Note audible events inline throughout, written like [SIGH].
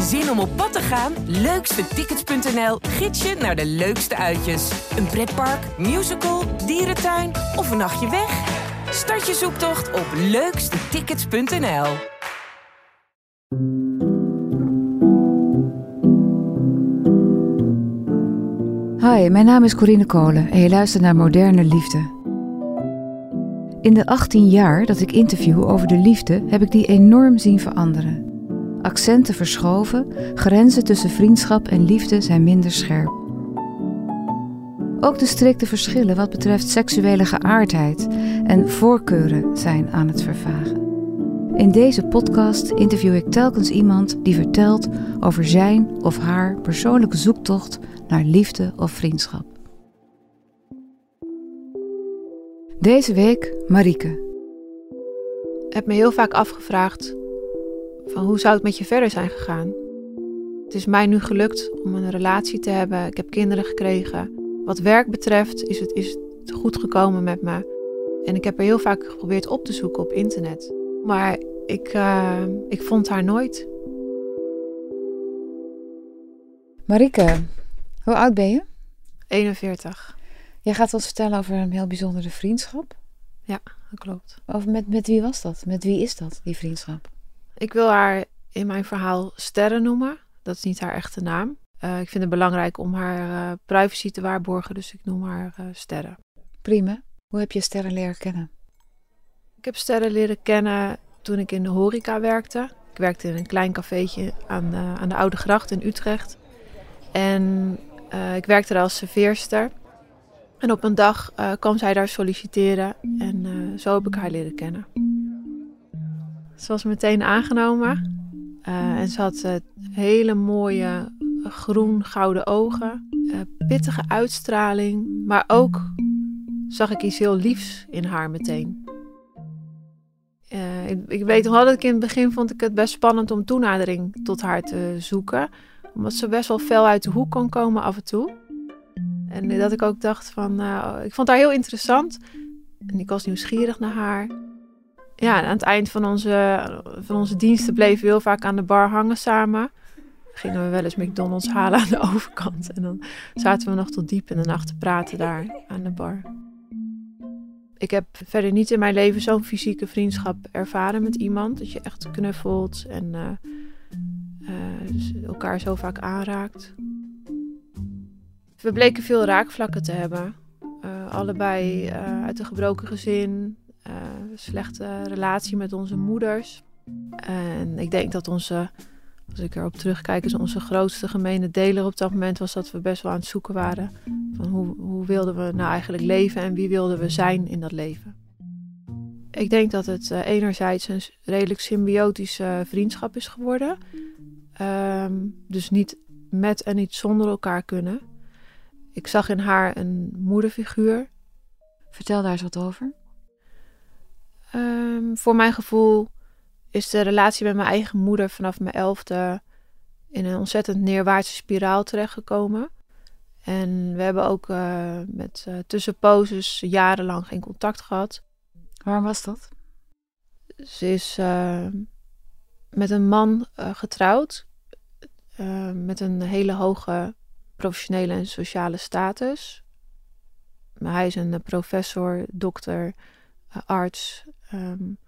Zin om op pad te gaan? Leukstetickets.nl gids je naar de leukste uitjes. Een pretpark, musical, dierentuin of een nachtje weg? Start je zoektocht op leukstetickets.nl. Hi, mijn naam is Corine Kolen en je luistert naar Moderne Liefde. In de 18 jaar dat ik interview over de liefde heb ik die enorm zien veranderen. Accenten verschoven, grenzen tussen vriendschap en liefde zijn minder scherp. Ook de strikte verschillen wat betreft seksuele geaardheid en voorkeuren zijn aan het vervagen. In deze podcast interview ik telkens iemand die vertelt over zijn of haar persoonlijke zoektocht naar liefde of vriendschap. Deze week Marieke. Ik heb me heel vaak afgevraagd van hoe zou het met je verder zijn gegaan. Het is mij nu gelukt om een relatie te hebben. Ik heb kinderen gekregen. Wat werk betreft is het, is het goed gekomen met me. En ik heb er heel vaak geprobeerd op te zoeken op internet. Maar ik, uh, ik vond haar nooit. Marieke, hoe oud ben je? 41. Jij gaat ons vertellen over een heel bijzondere vriendschap. Ja, dat klopt. Over met, met wie was dat? Met wie is dat, die vriendschap? Ik wil haar in mijn verhaal Sterren noemen. Dat is niet haar echte naam. Uh, ik vind het belangrijk om haar uh, privacy te waarborgen, dus ik noem haar uh, Sterren. Prima. Hoe heb je Sterren leren kennen? Ik heb Sterren leren kennen toen ik in de horeca werkte. Ik werkte in een klein cafeetje aan de, aan de Oude Gracht in Utrecht. En ik werkte daar als serveerster. En op een dag kwam zij daar solliciteren en zo heb ik haar leren kennen. Ze was meteen aangenomen. Uh, en ze had uh, hele mooie groen-gouden ogen. Pittige uitstraling. Maar ook zag ik iets heel liefs in haar meteen. Ik, ik, weet nog wel dat ik in het begin vond ik het best spannend om toenadering tot haar te zoeken. Omdat ze best wel fel uit de hoek kon komen af en toe. En dat ik ook dacht van, ik vond haar heel interessant. En ik was nieuwsgierig naar haar ja, aan het eind van onze, van onze diensten bleven we heel vaak aan de bar hangen samen. Gingen we wel eens McDonald's halen aan de overkant. En dan zaten we nog tot diep in de nacht te praten daar aan de bar. Ik heb verder niet in mijn leven zo'n fysieke vriendschap ervaren met iemand. Dat je echt knuffelt en uh, uh, elkaar zo vaak aanraakt. We bleken veel raakvlakken te hebben. Uh, allebei uit een gebroken gezin, slechte relatie met onze moeders. En ik denk dat onze, als ik erop terugkijk, is onze grootste gemene deler op dat moment was dat we best wel aan het zoeken waren van hoe, hoe wilden we nou eigenlijk leven en wie wilden we zijn in dat leven. Ik denk dat het uh, enerzijds een redelijk symbiotische vriendschap is geworden. Um, dus niet met en niet zonder elkaar kunnen. Ik zag in haar een moederfiguur. Vertel daar eens wat over. Um, voor mijn gevoel is de relatie met mijn eigen moeder vanaf mijn elfde in een ontzettend neerwaartse spiraal terechtgekomen. En we hebben ook uh, met uh, tussenposes jarenlang geen contact gehad. Waarom was dat? Ze is uh, met een man getrouwd. met een hele hoge professionele en sociale status. Maar hij is een professor, dokter, arts. Um,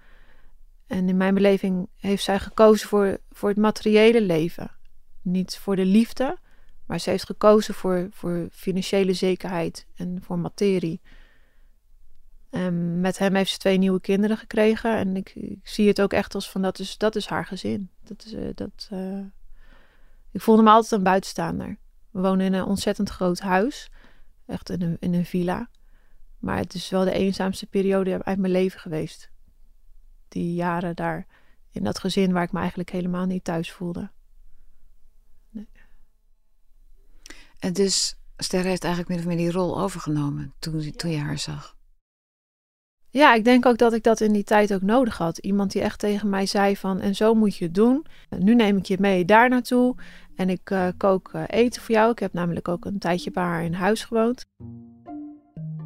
en in mijn beleving heeft zij gekozen voor, voor het materiële leven. Niet voor de liefde, maar ze heeft gekozen voor, voor financiële zekerheid en voor materie. En met hem heeft ze twee nieuwe kinderen gekregen. En ik, ik zie het ook echt als van dat is, dat is haar gezin. Dat is, uh, dat, uh... Ik voelde me altijd een buitenstaander. We wonen in een ontzettend groot huis. Echt in een, in een villa. Maar het is wel de eenzaamste periode uit mijn leven geweest. Die jaren daar in dat gezin waar ik me eigenlijk helemaal niet thuis voelde. Nee. En dus Ster heeft eigenlijk min of meer die rol overgenomen toen, toen je haar zag. Ja, ik denk ook dat ik dat in die tijd ook nodig had. Iemand die echt tegen mij zei van, en zo moet je het doen. Nu neem ik je mee daar naartoe en ik uh, kook uh, eten voor jou. Ik heb namelijk ook een tijdje bij haar in huis gewoond.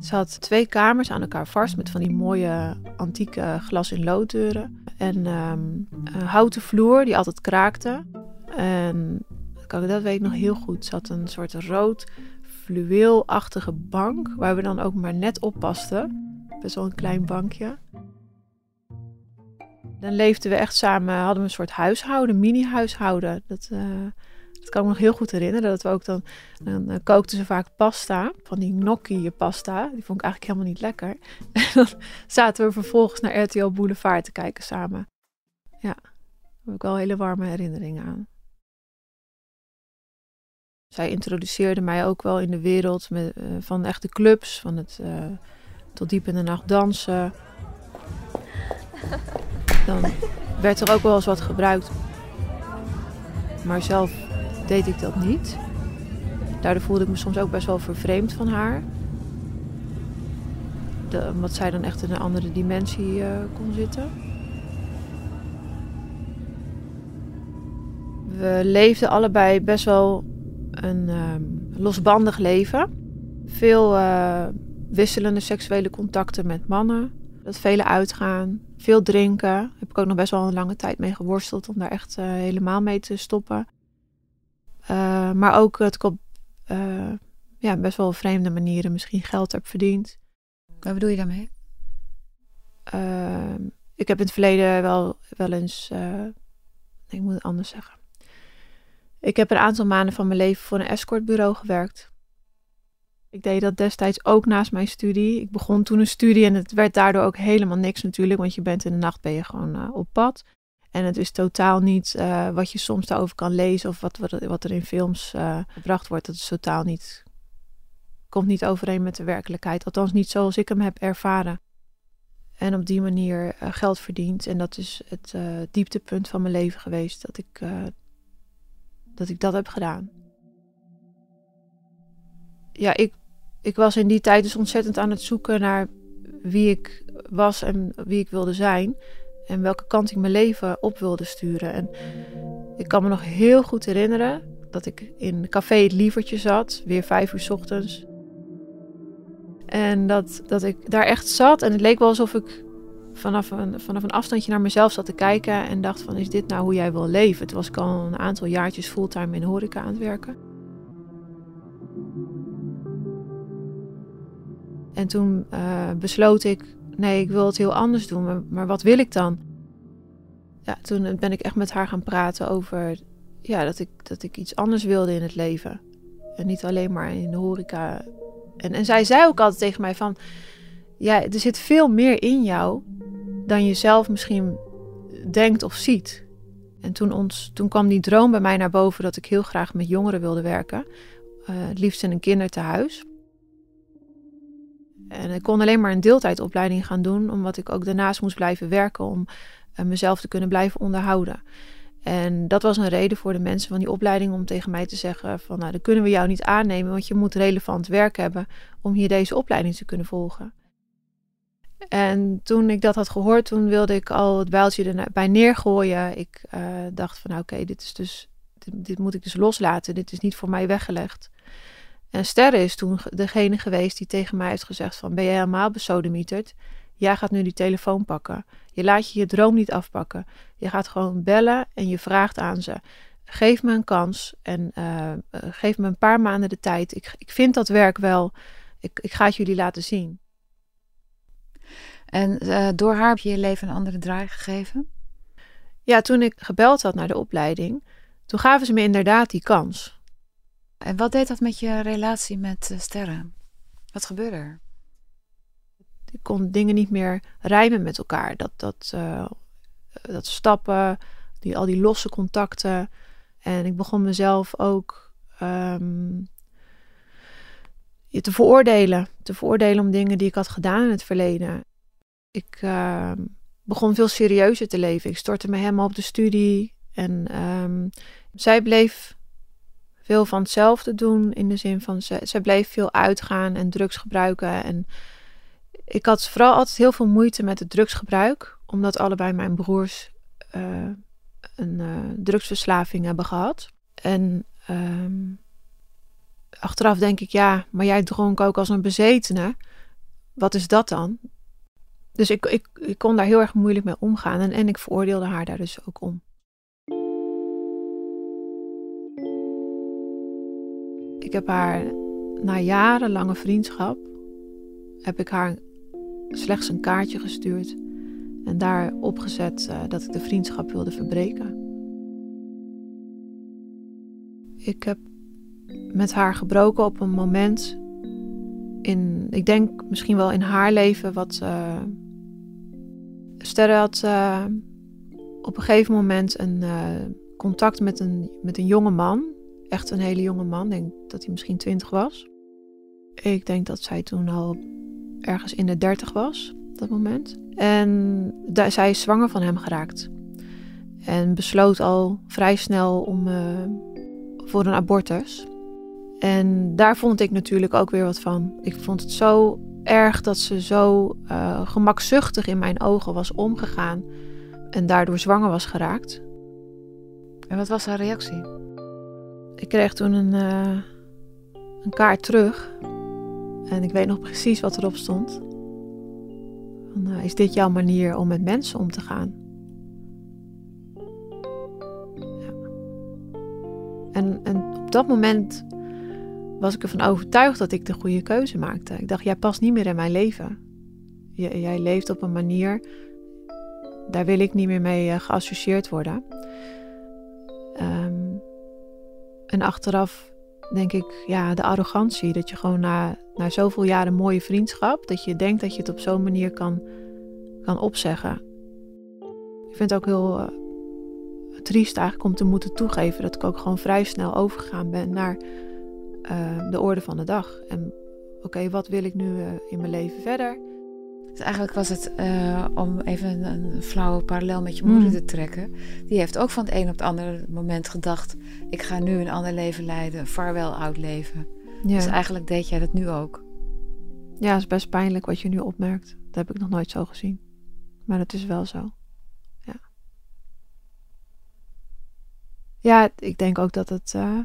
Ze had twee kamers aan elkaar vast met van die mooie antieke glas- in looddeuren. En um, een houten vloer die altijd kraakte. En dat weet ik nog heel goed. Zat een soort rood fluweelachtige bank, waar we dan ook maar net op pasten. Best wel een klein bankje. Dan leefden we echt samen, hadden we een soort huishouden, mini-huishouden. Dat, uh, dat kan me nog heel goed herinneren. Dat we ook dan, dan uh, kookten ze vaak pasta, van die gnocchi pasta. Die vond ik eigenlijk helemaal niet lekker. [LAUGHS] En dan zaten we vervolgens naar RTL Boulevard te kijken samen. Ja, daar heb ik wel hele warme herinneringen aan. Zij introduceerde mij ook wel in de wereld met, uh, van echte clubs, van het uh, tot diep in de nacht dansen. Dan werd er ook wel eens wat gebruikt. Maar zelf deed ik dat niet. Daardoor voelde ik me soms ook best wel vervreemd van haar. Omdat zij dan echt in een andere dimensie uh, kon zitten. We leefden allebei best wel een um, losbandig leven. Veel uh, wisselende seksuele contacten met mannen. Dat vele uitgaan, veel drinken. Heb ik ook nog best wel een lange tijd mee geworsteld om daar echt uh, helemaal mee te stoppen. Uh, maar ook dat ik op ja, best wel vreemde manieren misschien geld heb verdiend. Wat bedoel je daarmee? Ehm, ik heb in het verleden wel, wel eens. ik moet het anders zeggen. Ik heb een aantal maanden van mijn leven voor een escortbureau gewerkt. Ik deed dat destijds ook naast mijn studie. Ik begon toen een studie en het werd daardoor ook helemaal niks natuurlijk, want je bent in de nacht ben je gewoon op pad. En het is totaal niet uh, wat je soms daarover kan lezen of wat, wat er in films uh, gebracht wordt. Dat is totaal niet, komt niet overeen met de werkelijkheid. Althans niet zoals ik hem heb ervaren. En op die manier geld verdiend. En dat is het dieptepunt van mijn leven geweest. Dat ik dat ik dat heb gedaan. Ja, ik, ik was in die tijd dus ontzettend aan het zoeken naar wie ik was en wie ik wilde zijn. En welke kant ik mijn leven op wilde sturen. En ik kan me nog heel goed herinneren dat ik in café Het Lievertje zat, weer vijf uur s ochtends. En dat, dat ik daar echt zat en het leek wel alsof ik vanaf een, vanaf een afstandje naar mezelf zat te kijken en dacht van, is dit nou hoe jij wil leven? Toen was ik al een aantal jaartjes fulltime in horeca aan het werken. En toen uh, besloot ik, nee, ik wil het heel anders doen, maar, wat wil ik dan? Ja, toen ben ik echt met haar gaan praten over ja, dat, ik, dat ik iets anders wilde in het leven. En niet alleen maar in de horeca. En, en zij zei ook altijd tegen mij van, ja, er zit veel meer in jou dan je zelf misschien denkt of ziet. En toen, ons, toen kwam die droom bij mij naar boven dat ik heel graag met jongeren wilde werken. Uh, het liefst in een kinderthuis. En ik kon alleen maar een deeltijdopleiding gaan doen, omdat ik ook daarnaast moest blijven werken om uh, mezelf te kunnen blijven onderhouden. En dat was een reden voor de mensen van die opleiding om tegen mij te zeggen van nou, dan kunnen we jou niet aannemen, want je moet relevant werk hebben om hier deze opleiding te kunnen volgen. En toen ik dat had gehoord, toen wilde ik al het bijltje erbij neergooien. Ik uh, dacht van nou, oké, dit is dus, dit, moet ik dus loslaten. Dit is niet voor mij weggelegd. En Sterre is toen degene geweest die tegen mij heeft gezegd van ben je helemaal besodemieterd? Jij gaat nu die telefoon pakken. Je laat je je droom niet afpakken. Je gaat gewoon bellen en je vraagt aan ze. Geef me een kans en uh, geef me een paar maanden de tijd. Ik, ik vind dat werk wel. Ik, ik ga het jullie laten zien. En uh, door haar heb je je leven een andere draai gegeven? Ja, toen ik gebeld had naar de opleiding, toen gaven ze me inderdaad die kans. En wat deed dat met je relatie met uh, Sterren? Wat gebeurde er? Ik kon dingen niet meer rijmen met elkaar. Dat, dat, uh, dat stappen, die, al die losse contacten. En ik begon mezelf ook um, te veroordelen. Te veroordelen om dingen die ik had gedaan in het verleden. Ik uh, begon veel serieuzer te leven. Ik stortte me helemaal op de studie. En um, zij bleef veel van hetzelfde doen. In de zin van, ze, zij bleef veel uitgaan en drugs gebruiken. En ik had vooral altijd heel veel moeite met het drugsgebruik. Omdat allebei mijn broers uh, een uh, drugsverslaving hebben gehad. En um, achteraf denk ik, ja, maar jij dronk ook als een bezetene. Wat is dat dan? Dus ik, ik, ik kon daar heel erg moeilijk mee omgaan en, en ik veroordeelde haar daar dus ook om. Ik heb haar na jarenlange vriendschap, heb ik haar slechts een kaartje gestuurd en daar opgezet uh, dat ik de vriendschap wilde verbreken. Ik heb met haar gebroken op een moment in, ik denk misschien wel in haar leven, wat uh, Sterre had uh, op een gegeven moment een contact met een, met een jonge man. Echt een hele jonge man. Ik denk dat hij misschien twintig was. Ik denk dat zij toen al ergens in de dertig was, op dat moment. En daar, zij is zwanger van hem geraakt. En besloot al vrij snel om uh, voor een abortus. En daar vond ik natuurlijk ook weer wat van. Ik vond het zo erg dat ze zo uh, gemakzuchtig in mijn ogen was omgegaan en daardoor zwanger was geraakt. En wat was haar reactie? Ik kreeg toen een, uh, een kaart terug. En ik weet nog precies wat erop stond. Uh, is dit jouw manier om met mensen om te gaan? Ja. En, en op dat moment was ik ervan overtuigd dat ik de goede keuze maakte. Ik dacht, jij past niet meer in mijn leven. Jij leeft op een manier, daar wil ik niet meer mee uh, geassocieerd worden. En achteraf denk ik, ja, de arrogantie. Dat je gewoon na, na zoveel jaren mooie vriendschap, dat je denkt dat je het op zo'n manier kan, kan opzeggen. Ik vind het ook heel uh, triest eigenlijk om te moeten toegeven dat ik ook gewoon vrij snel overgegaan ben naar uh, de orde van de dag. En oké, wat wil ik nu uh, in mijn leven verder? Dus eigenlijk was het, uh, om even een, een, flauwe parallel met je moeder mm. te trekken. Die heeft ook van het een op het andere moment gedacht: ik ga nu een ander leven leiden, vaarwel oud leven. Ja. Dus eigenlijk deed jij dat nu ook. Ja, het is best pijnlijk wat je nu opmerkt. Dat heb ik nog nooit zo gezien. Maar dat is wel zo. Ja. Ja, ik denk ook dat het. Uh...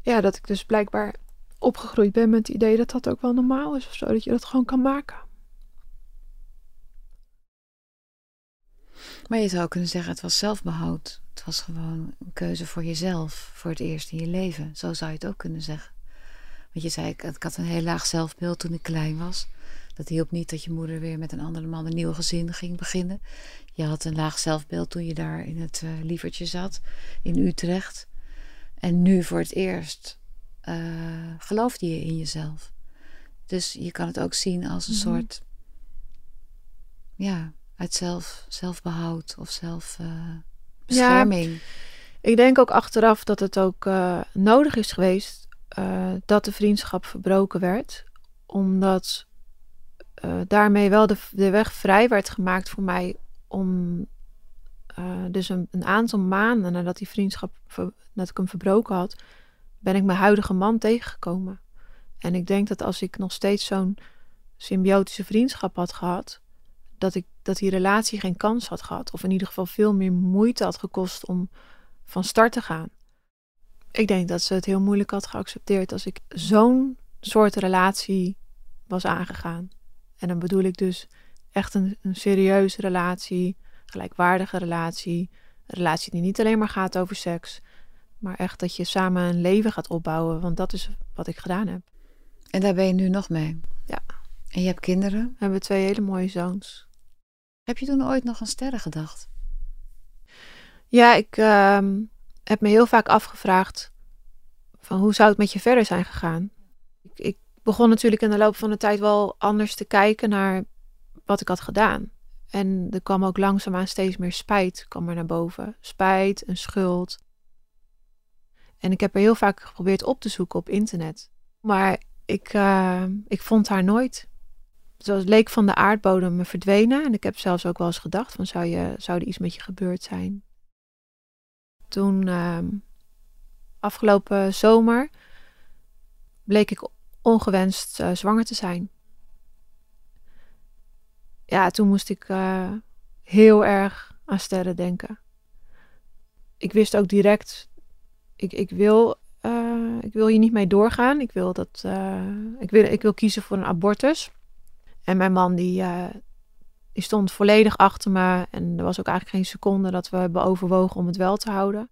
Ja, dat ik dus blijkbaar opgegroeid ben met het idee dat dat ook wel normaal is of zo. Dat je dat gewoon kan maken. Maar je zou kunnen zeggen, het was zelfbehoud. Het was gewoon een keuze voor jezelf, voor het eerst in je leven. Zo zou je het ook kunnen zeggen. Want je zei, ik, ik had een heel laag zelfbeeld toen ik klein was. Dat hielp niet dat je moeder weer met een andere man een nieuw gezin ging beginnen. Je had een laag zelfbeeld toen je daar in het uh, lievertje zat, in Utrecht. En nu voor het eerst uh, geloofde je in jezelf. Dus je kan het ook zien als een mhm. soort, ja, uit zelf, zelfbehoud of zelfbescherming. Uh, ik denk ook achteraf dat het ook uh, nodig is geweest dat de vriendschap verbroken werd. Omdat daarmee wel de, de weg vrij werd gemaakt voor mij om dus een, een, aantal maanden nadat die vriendschap, dat ik hem verbroken had, ben ik mijn huidige man tegengekomen. En ik denk dat als ik nog steeds zo'n symbiotische vriendschap had gehad, dat, ik, dat die relatie geen kans had gehad. Of in ieder geval veel meer moeite had gekost om van start te gaan. Ik denk dat ze het heel moeilijk had geaccepteerd als ik zo'n soort relatie was aangegaan. En dan bedoel ik dus echt een, een serieuze relatie, gelijkwaardige relatie. Een relatie die niet alleen maar gaat over seks, maar echt dat je samen een leven gaat opbouwen. Want dat is wat ik gedaan heb. En daar ben je nu nog mee? Ja. En je hebt kinderen? We hebben twee hele mooie zoons. Heb je toen ooit nog aan sterren gedacht? Ja, ik uh, heb me heel vaak afgevraagd van hoe zou het met je verder zijn gegaan? Ik, ik begon natuurlijk in de loop van de tijd wel anders te kijken naar wat ik had gedaan. En er kwam ook langzaamaan steeds meer spijt kwam er naar boven. Spijt en schuld. En ik heb er heel vaak geprobeerd op te zoeken op internet. Maar ik, uh, ik vond haar nooit. Zoals het leek van de aardbodem verdwenen. En ik heb zelfs ook wel eens gedacht: van, zou, je, zou er iets met je gebeurd zijn? Toen, uh, afgelopen zomer, bleek ik ongewenst uh, zwanger te zijn. Ja, toen moest ik uh, heel erg aan sterren denken. Ik wist ook direct ik, ik, wil, uh, ik wil hier niet mee doorgaan. Ik wil, dat, uh, ik, wil, ik wil kiezen voor een abortus. En mijn man die, uh, die stond volledig achter me. En er was ook eigenlijk geen seconde dat we hebben overwogen om het wel te houden.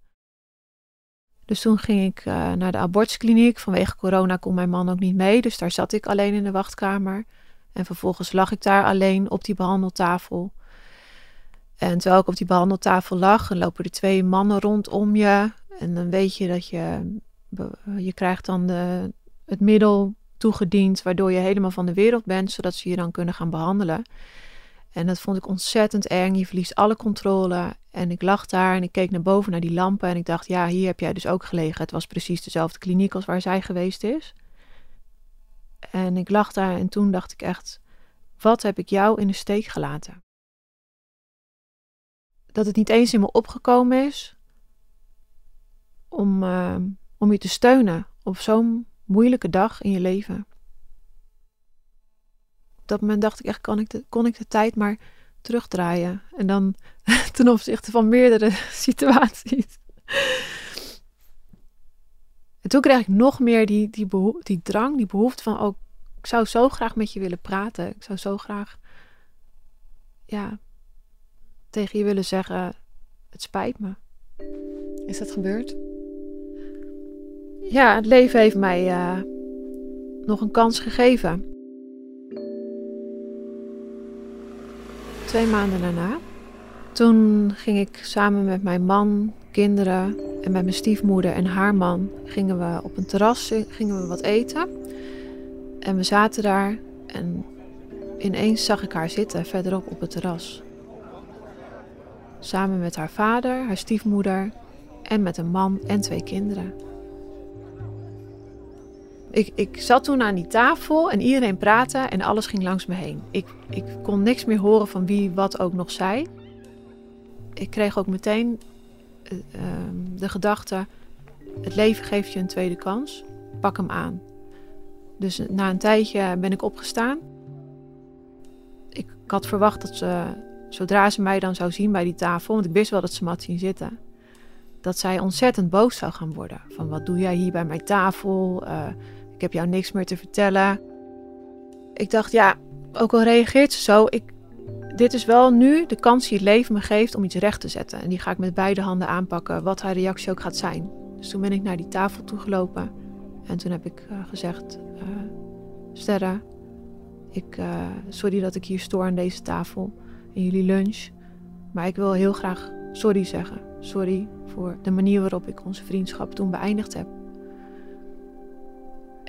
Dus toen ging ik naar de abortuskliniek. Vanwege corona kon mijn man ook niet mee. Dus daar zat ik alleen in de wachtkamer. En vervolgens lag ik daar alleen op die behandeltafel. En terwijl ik op die behandeltafel lag, en lopen er twee mannen rondom je. En dan weet je dat je, je krijgt dan de, het middel toegediend, waardoor je helemaal van de wereld bent, zodat ze je dan kunnen gaan behandelen. En dat vond ik ontzettend eng. Je verliest alle controle. En ik lag daar en ik keek naar boven naar die lampen. En ik dacht, ja, hier heb jij dus ook gelegen. Het was precies dezelfde kliniek als waar zij geweest is. En ik lag daar en toen dacht ik echt, wat heb ik jou in de steek gelaten? Dat het niet eens in me opgekomen is om, uh, om je te steunen op zo'n moeilijke dag in je leven. Op dat moment dacht ik echt, kan ik kon ik de tijd maar terugdraaien. En dan [LAUGHS] ten opzichte van meerdere [LAUGHS] situaties. En toen kreeg ik nog meer die, die, die drang, die behoefte van ook, oh, ik zou zo graag met je willen praten. Ik zou zo graag, ja, tegen je willen zeggen, het spijt me. Is dat gebeurd? Ja, het leven heeft mij uh, nog een kans gegeven. Twee maanden daarna. Toen ging ik samen met mijn man, kinderen en met mijn stiefmoeder en haar man gingen we op een terras gingen we wat eten. En we zaten daar en ineens zag ik haar zitten verderop op het terras. Samen met haar vader, haar stiefmoeder en met een man en twee kinderen. Ik, ik zat toen aan die tafel en iedereen praatte en alles ging langs me heen. Ik, ik kon niks meer horen van wie wat ook nog zei. Ik kreeg ook meteen uh, de gedachte: het leven geeft je een tweede kans. Pak hem aan. Dus na een tijdje ben ik opgestaan. Ik, had verwacht dat ze, zodra ze mij dan zou zien bij die tafel, want ik wist wel dat ze me had zien zitten, dat zij ontzettend boos zou gaan worden. Van wat doe jij hier bij mijn tafel? Uh, ik heb jou niks meer te vertellen. Ik dacht, ja, ook al reageert ze zo, ik, dit is wel nu de kans die het leven me geeft om iets recht te zetten. En die ga ik met beide handen aanpakken, wat haar reactie ook gaat zijn. Dus toen ben ik naar die tafel toe gelopen. En toen heb ik uh, gezegd, uh, ik, uh, sorry dat ik hier stoor aan deze tafel in jullie lunch. Maar ik wil heel graag sorry zeggen. Sorry voor de manier waarop ik onze vriendschap toen beëindigd heb.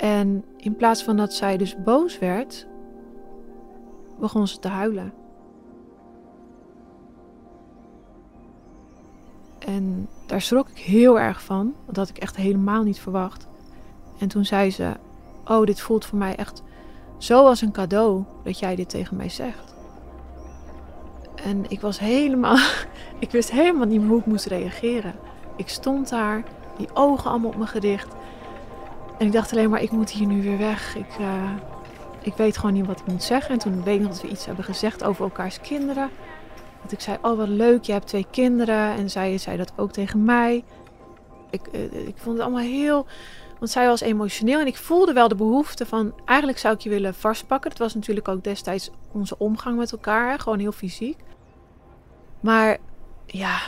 En in plaats van dat zij dus boos werd, begon ze te huilen. En daar schrok ik heel erg van, dat had ik echt helemaal niet verwacht. En toen zei ze: Oh, dit voelt voor mij echt zo als een cadeau dat jij dit tegen mij zegt. En ik was helemaal, [LAUGHS] ik wist helemaal niet hoe ik moest reageren. Ik stond daar, die ogen allemaal op me gericht. En ik dacht alleen maar, ik moet hier nu weer weg. Ik, uh, ik weet gewoon niet wat ik moet zeggen. En toen weet ik dat we iets hebben gezegd over elkaars kinderen. Dat ik zei, oh wat leuk, je hebt twee kinderen. En zij zei dat ook tegen mij. Ik, uh, ik vond het allemaal heel... Want zij was emotioneel en ik voelde wel de behoefte van... Eigenlijk zou ik je willen vastpakken. Dat was natuurlijk ook destijds onze omgang met elkaar. Gewoon heel fysiek. Maar ja,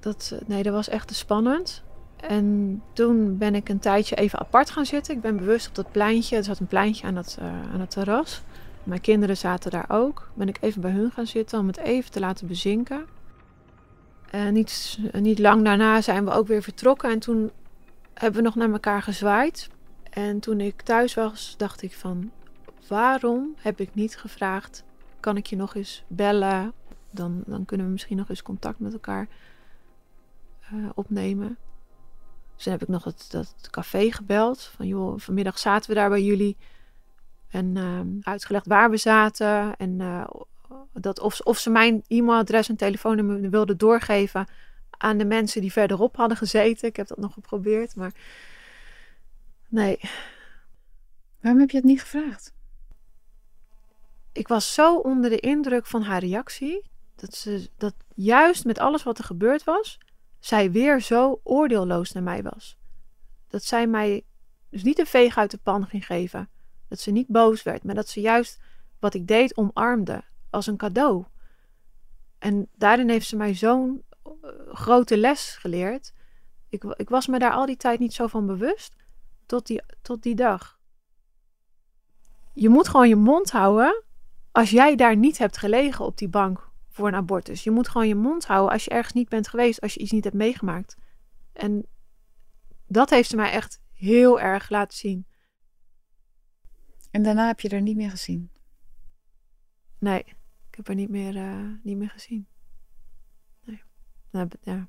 dat, eh, nee, dat was echt te spannend. En toen ben ik een tijdje even apart gaan zitten. Ik ben bewust op dat pleintje. Er zat een pleintje aan het, uh, aan het terras. Mijn kinderen zaten daar ook. Ben ik even bij hun gaan zitten om het even te laten bezinken. En niet, niet lang daarna zijn we ook weer vertrokken. En toen hebben we nog naar elkaar gezwaaid. En toen ik thuis was, dacht ik van... Waarom heb ik niet gevraagd... Kan ik je nog eens bellen? Dan, dan kunnen we misschien nog eens contact met elkaar uh, opnemen. Dus toen heb ik nog dat, dat café gebeld. Van joh, vanmiddag zaten we daar bij jullie. En uh, uitgelegd waar we zaten. En uh, dat of, of ze mijn e-mailadres en telefoonnummer wilden doorgeven aan de mensen die verderop hadden gezeten. Ik heb dat nog geprobeerd, maar nee. Waarom heb je het niet gevraagd? Ik was zo onder de indruk van haar reactie. Dat ze dat juist met alles wat er gebeurd was, zij weer zo oordeelloos naar mij was. Dat zij mij dus niet een veeg uit de pan ging geven. Dat ze niet boos werd, maar dat ze juist wat ik deed omarmde als een cadeau. En daarin heeft ze mij zo'n eh, grote les geleerd. Ik, ik was me daar al die tijd niet zo van bewust. Tot die, tot die dag. Je moet gewoon je mond houden. Als jij daar niet hebt gelegen op die bank voor een abortus. Je moet gewoon je mond houden als je ergens niet bent geweest. Als je iets niet hebt meegemaakt. En dat heeft ze mij echt heel erg laten zien. En daarna heb je er niet meer gezien? Nee, ik heb haar niet meer, uh, niet meer gezien. Nee. Daar, ja,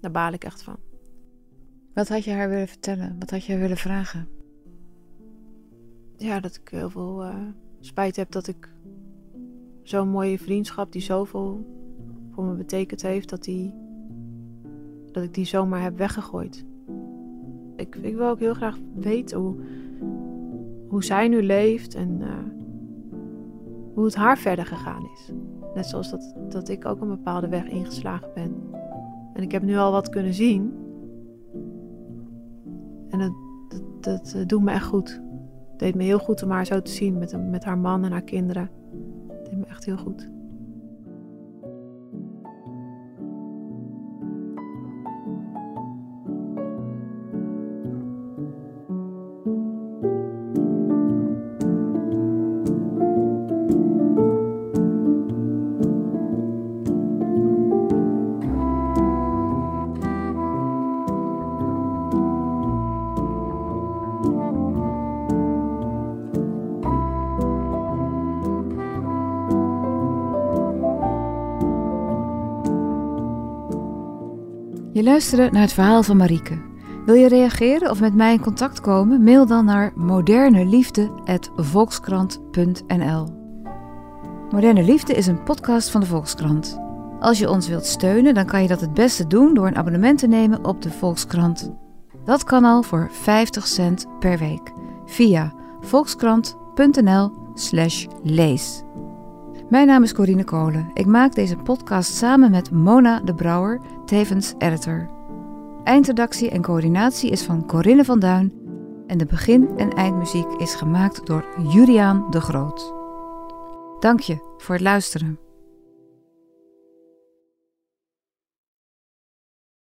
daar baal ik echt van. Wat had je haar willen vertellen? Wat had je haar willen vragen? Ja, dat ik heel veel uh, spijt heb dat ik zo'n mooie vriendschap die zoveel voor me betekend heeft, dat, die, dat ik die zomaar heb weggegooid. Ik, ik wil ook heel graag weten hoe, hoe zij nu leeft en uh, hoe het haar verder gegaan is. Net zoals dat, dat ik ook een bepaalde weg ingeslagen ben. En ik heb nu al wat kunnen zien. En dat, dat, doet me echt goed. Het deed me heel goed om haar zo te zien met, met haar man en haar kinderen. Deed me echt heel goed. Je luisterde naar het verhaal van Marieke. Wil je reageren of met mij in contact komen? Mail dan naar moderneliefde.volkskrant.nl Moderne Liefde is een podcast van de Volkskrant. Als je ons wilt steunen, dan kan je dat het beste doen door een abonnement te nemen op de Volkskrant. Dat kan al voor 50 cent per week via volkskrant.nl/lees. Mijn naam is Corine Kolen. Ik maak deze podcast samen met Mona de Brouwer, tevens editor. Eindredactie en coördinatie is van Corinne van Duin en de begin- en eindmuziek is gemaakt door Juriaan de Groot. Dank je voor het luisteren.